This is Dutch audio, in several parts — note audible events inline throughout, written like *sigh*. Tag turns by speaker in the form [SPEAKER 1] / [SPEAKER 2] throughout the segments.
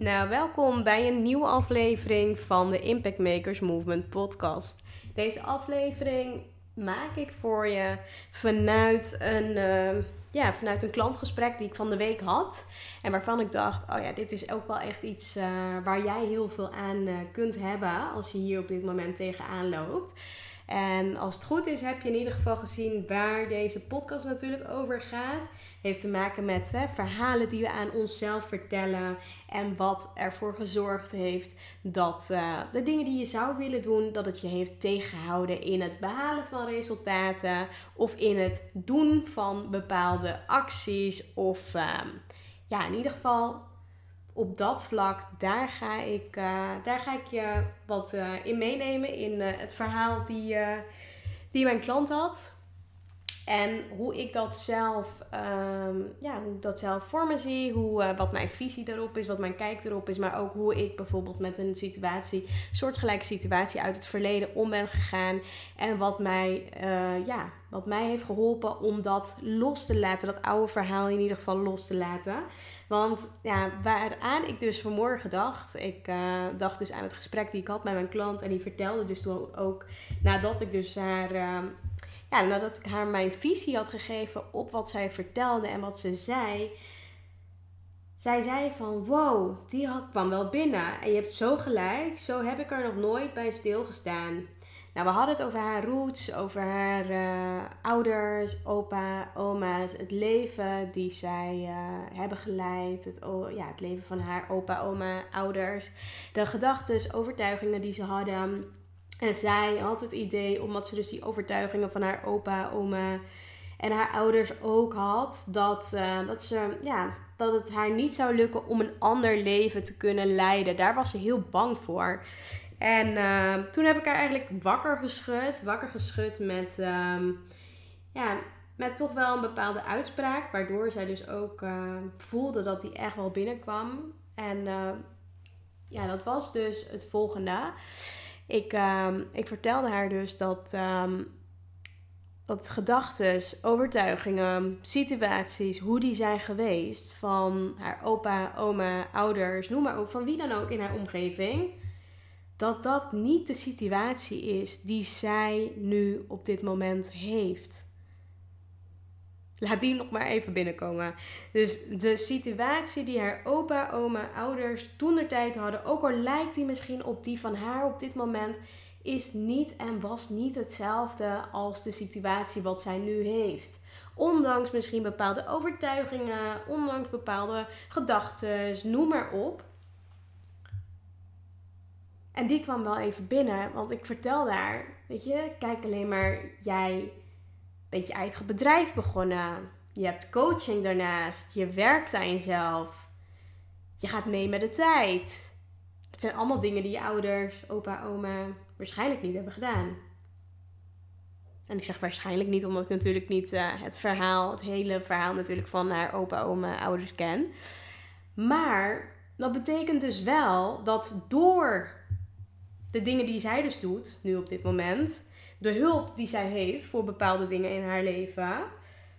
[SPEAKER 1] Nou, welkom bij een nieuwe aflevering van de Impact Makers Movement podcast. Deze aflevering maak ik voor je vanuit een, uh, ja, vanuit een klantgesprek die ik van de week had. En waarvan ik dacht, oh ja, dit is ook wel echt iets uh, waar jij heel veel aan uh, kunt hebben als je hier op dit moment tegenaan loopt. En als het goed is, heb je in ieder geval gezien waar deze podcast natuurlijk over gaat. Heeft te maken met hè, verhalen die we aan onszelf vertellen. En wat ervoor gezorgd heeft dat uh, de dingen die je zou willen doen, dat het je heeft tegengehouden in het behalen van resultaten. Of in het doen van bepaalde acties. Of uh, ja, in ieder geval op dat vlak, daar ga ik, uh, daar ga ik je wat uh, in meenemen in uh, het verhaal die, die mijn klant had. En hoe ik dat zelf, um, ja, hoe ik dat zelf voor me zie, hoe, wat mijn visie daarop is, wat mijn kijk erop is, maar ook hoe ik bijvoorbeeld met een situatie, soortgelijke situatie uit het verleden om ben gegaan. En wat mij, ja, wat mij heeft geholpen om dat los te laten, dat oude verhaal in ieder geval los te laten. Want ja, waaraan ik dus vanmorgen dacht, ik uh, dacht dus aan het gesprek die ik had met mijn klant en die vertelde dus toen ook nadat ik dus haar, uh, ja, nadat ik haar mijn visie had gegeven op wat zij vertelde en wat ze zei. Zij zei van, wow, die kwam wel binnen. En je hebt zo gelijk, zo heb ik er nog nooit bij stilgestaan. Nou, we hadden het over haar roots, over haar uh, ouders, opa, oma's, het leven die zij uh, hebben geleid, het, ja, het leven van haar opa, oma, ouders, de gedachten, overtuigingen die ze hadden. En zij had het idee, omdat ze dus die overtuigingen van haar opa, oma en haar ouders ook had, dat, uh, dat, ze, ja, dat het haar niet zou lukken om een ander leven te kunnen leiden. Daar was ze heel bang voor. En uh, toen heb ik haar eigenlijk wakker geschud. Wakker geschud met, um, ja, met toch wel een bepaalde uitspraak. Waardoor zij dus ook uh, voelde dat die echt wel binnenkwam. En ja, dat was dus het volgende. Ik, um, ik vertelde haar dus dat, um, dat gedachten, overtuigingen, situaties, hoe die zijn geweest. Van haar opa, oma, ouders, noem maar op. Van wie dan ook in haar omgeving dat dat niet de situatie is die zij nu op dit moment heeft. Laat die nog maar even binnenkomen. Dus de situatie die haar opa, oma, ouders toen de tijd hadden, ook al lijkt die misschien op die van haar op dit moment, is niet en was niet hetzelfde als de situatie wat zij nu heeft. Ondanks misschien bepaalde overtuigingen, ondanks bepaalde gedachten, noem maar op. En die kwam wel even binnen, want ik vertelde haar, weet je, kijk alleen maar, jij bent je eigen bedrijf begonnen. Je hebt coaching daarnaast, je werkt aan jezelf. Je gaat mee met de tijd. Het zijn allemaal dingen die je ouders, opa, oma waarschijnlijk niet hebben gedaan. En ik zeg waarschijnlijk niet, omdat ik natuurlijk niet uh, het verhaal, het hele verhaal natuurlijk van haar opa, oma, ouders ken. Maar dat betekent dus wel dat door de dingen die zij dus doet, nu op dit moment, de hulp die zij heeft voor bepaalde dingen in haar leven,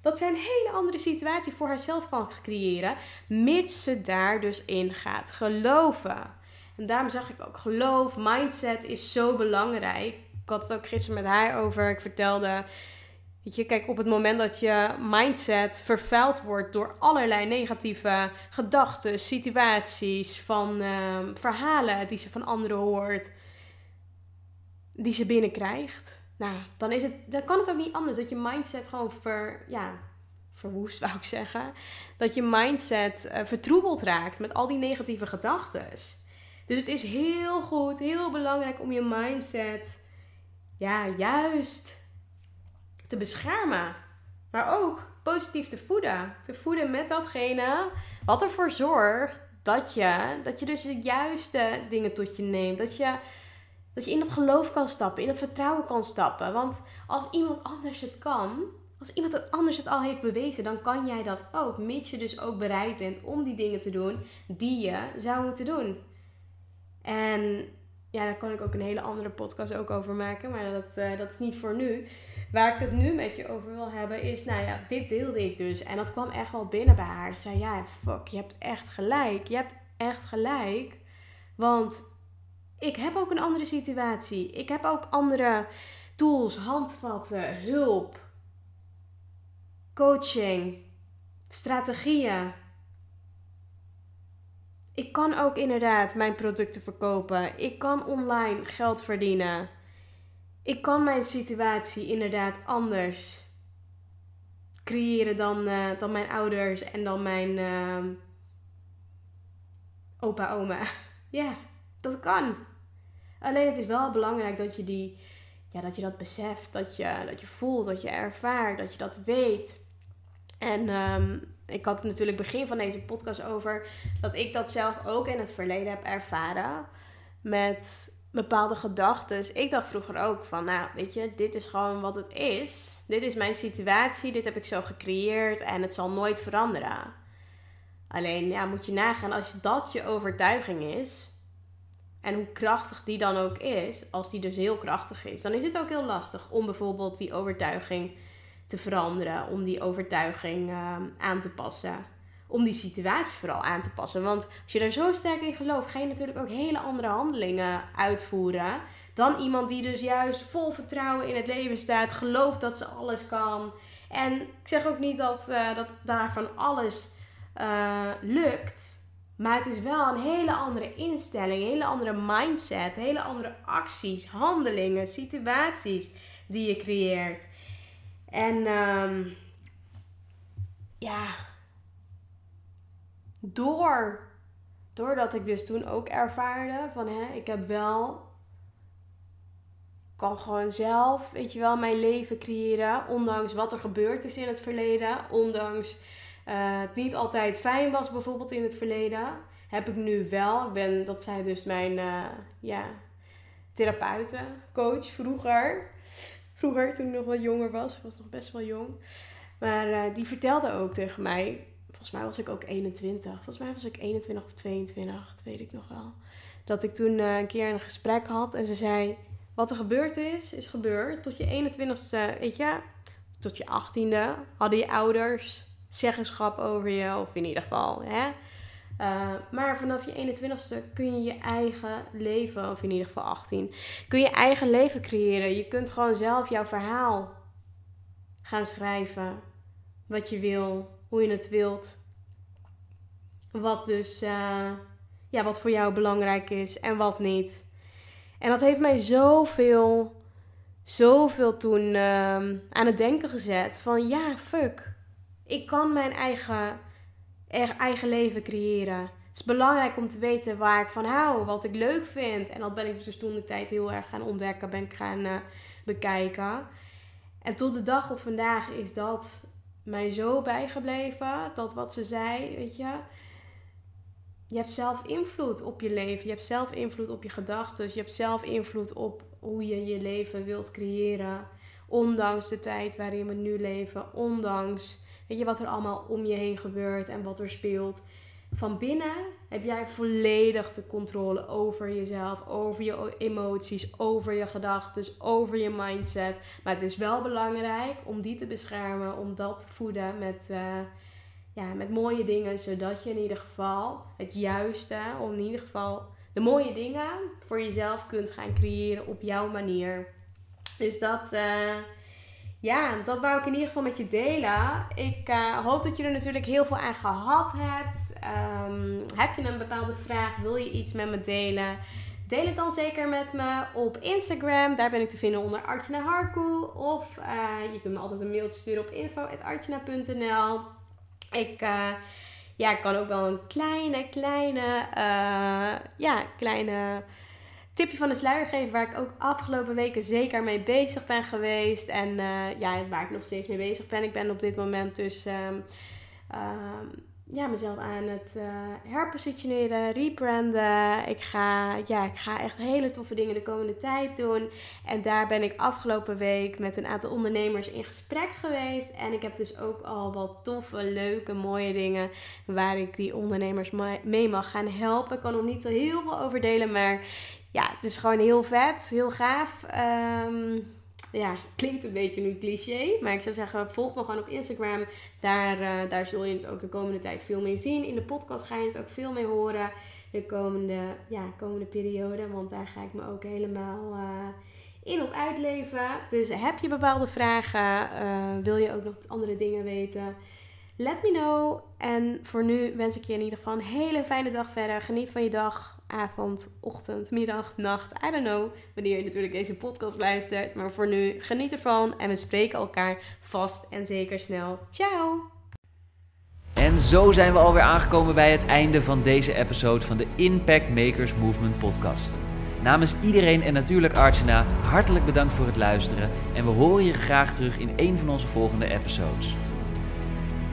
[SPEAKER 1] dat zij een hele andere situatie voor haarzelf kan creëren, mits ze daar dus in gaat geloven. En daarom zag ik ook geloof, mindset is zo belangrijk. Ik had het ook gisteren met haar over. Ik vertelde, weet je, kijk, op het moment dat je mindset vervuild wordt door allerlei negatieve gedachten, situaties, van ehm, verhalen die ze van anderen hoort, die ze binnenkrijgt nou, dan, is het, dan kan het ook niet anders dat je mindset gewoon ver, ja, verwoest, *laughs* wou ik zeggen. Dat je mindset uh, vertroebeld raakt met al die negatieve gedachten. Dus het is heel goed, heel belangrijk om je mindset ja, juist te beschermen. Maar ook positief te voeden. Te voeden met datgene wat ervoor zorgt dat je, dat je dus de juiste dingen tot je neemt. Dat je dat je in dat geloof kan stappen, in het vertrouwen kan stappen. Want als iemand anders het kan, als iemand het anders het al heeft bewezen, dan kan jij dat ook. Mits je dus ook bereid bent om die dingen te doen die je zou moeten doen. En ja, daar kan ik ook een hele andere podcast ook over maken. Maar dat, uh, dat is niet voor nu. Waar ik het nu met je over wil hebben is, nou ja, dit deelde ik dus. En dat kwam echt wel binnen bij haar. Ze zei, ja, fuck, je hebt echt gelijk. Je hebt echt gelijk. Want ik heb ook een andere situatie. Ik heb ook andere tools, handvatten, hulp, coaching, strategieën. Ik kan ook inderdaad mijn producten verkopen. Ik kan online geld verdienen. Ik kan mijn situatie inderdaad anders creëren dan, uh, dan mijn ouders en dan mijn uh, opa, oma. *laughs* Ja. Dat kan. Alleen het is wel belangrijk dat je, die, ja, dat, je dat beseft, dat je, dat je voelt, dat je ervaart, dat je dat weet. En um, ik had het natuurlijk begin van deze podcast over dat ik dat zelf ook in het verleden heb ervaren met bepaalde gedachten. Ik dacht vroeger ook van, nou weet je, dit is gewoon wat het is. Dit is mijn situatie, dit heb ik zo gecreëerd en het zal nooit veranderen. Alleen ja, moet je nagaan als dat je overtuiging is, en hoe krachtig die dan ook is, als die dus heel krachtig is, dan is het ook heel lastig om bijvoorbeeld die overtuiging te veranderen, om die overtuiging uh, aan te passen. Om die situatie vooral aan te passen. Want als je er zo sterk in gelooft, ga je natuurlijk ook hele andere handelingen uitvoeren. Dan iemand die dus juist vol vertrouwen in het leven staat, gelooft dat ze alles kan. En ik zeg ook niet dat, uh, dat daarvan alles uh, lukt. Maar het is wel een hele andere instelling, een hele andere mindset, hele andere acties, handelingen, situaties die je creëert. En um, ja, door, doordat ik dus toen ook ervaarde van hè, ik heb wel, kan gewoon zelf, weet je wel, mijn leven creëren, ondanks wat er gebeurd is in het verleden, ondanks het niet altijd fijn was, bijvoorbeeld in het verleden, heb ik nu wel. Ik ben, dat zei dus mijn uh, ja, therapeuten, coach vroeger. Vroeger, toen ik nog wat jonger was. Ik was nog best wel jong. Maar uh, die vertelde ook tegen mij. Volgens mij was ik ook 21. Volgens mij was ik 21 of 22. Dat weet ik nog wel. Dat ik toen een keer een gesprek had. En ze zei: Wat er gebeurd is, is gebeurd. Tot je 21ste, weet je, tot je 18e hadden je ouders zeggenschap over je. Of in ieder geval, hè. Uh, maar vanaf je 21ste kun je je eigen leven, of in ieder geval 18, kun je eigen leven creëren. Je kunt gewoon zelf jouw verhaal gaan schrijven. Wat je wil, hoe je het wilt. Wat dus, uh, ja, wat voor jou belangrijk is en wat niet. En dat heeft mij zoveel, zoveel toen uh, aan het denken gezet. Van ja, fuck ik kan mijn eigen, eigen leven creëren. Het is belangrijk om te weten waar ik van hou, wat ik leuk vind. En dat ben ik dus toen de tijd heel erg gaan ontdekken, ben ik gaan uh, bekijken. En tot de dag op vandaag is dat mij zo bijgebleven. Dat wat ze zei, weet je. Je hebt zelf invloed op je leven. Je hebt zelf invloed op je gedachten. Je hebt zelf invloed op hoe je je leven wilt creëren. Ondanks de tijd waarin we nu leven. Ondanks Weet je wat er allemaal om je heen gebeurt en wat er speelt. van binnen heb jij volledig de controle over jezelf, over je emoties, over je gedachten, over je mindset. Maar het is wel belangrijk om die te beschermen, om dat te voeden met, uh, ja, met mooie dingen, zodat je in ieder geval het juiste, om in ieder geval de mooie dingen voor jezelf kunt gaan creëren op jouw manier. Dus dat. Uh, ja, dat wou ik in ieder geval met je delen. Ik uh, hoop dat je er natuurlijk heel veel aan gehad hebt. Um, heb je een bepaalde vraag? Wil je iets met me delen? Deel het dan zeker met me op Instagram. Daar ben ik te vinden onder Artjana Harku. Of uh, je kunt me altijd een mailtje sturen op info.artjana.nl Ik... Uh, ja, kan ook wel een kleine, kleine, ja, kleine tipje van de sluier geven waar ik ook afgelopen weken zeker mee bezig ben geweest. En uh, ja, waar ik nog steeds mee bezig ben. Ik ben op dit moment dus um, ja, mezelf aan het uh, herpositioneren, rebranden. Ik ga, ja, ik ga echt hele toffe dingen de komende tijd doen. En daar ben ik afgelopen week met een aantal ondernemers in gesprek geweest. En ik heb dus ook al wat toffe, leuke, mooie dingen waar ik die ondernemers mee mag gaan helpen. Ik kan nog niet zo heel veel over delen, maar ja, het is gewoon heel vet, heel gaaf. Um, ja, klinkt een beetje nu cliché. Maar ik zou zeggen, volg me gewoon op Instagram. Daar, uh, daar zul je het ook de komende tijd veel meer zien. In de podcast ga je het ook veel meer horen. De komende, ja, komende periode. Want daar ga ik me ook helemaal uh, in op uitleven. Dus heb je bepaalde vragen? Uh, wil je ook nog andere dingen weten? Let me know. En voor nu wens ik je in ieder geval een hele fijne dag verder. Geniet van je dag avond, ochtend, middag, nacht. I don't know wanneer je natuurlijk deze podcast luistert. Maar voor nu, geniet ervan en we spreken elkaar vast en zeker snel. Ciao!
[SPEAKER 2] En zo zijn we alweer aangekomen bij het einde van deze episode van de Impact Makers Movement podcast. Namens iedereen en natuurlijk Archana, hartelijk bedankt voor het luisteren en we horen je graag terug in een van onze volgende episodes.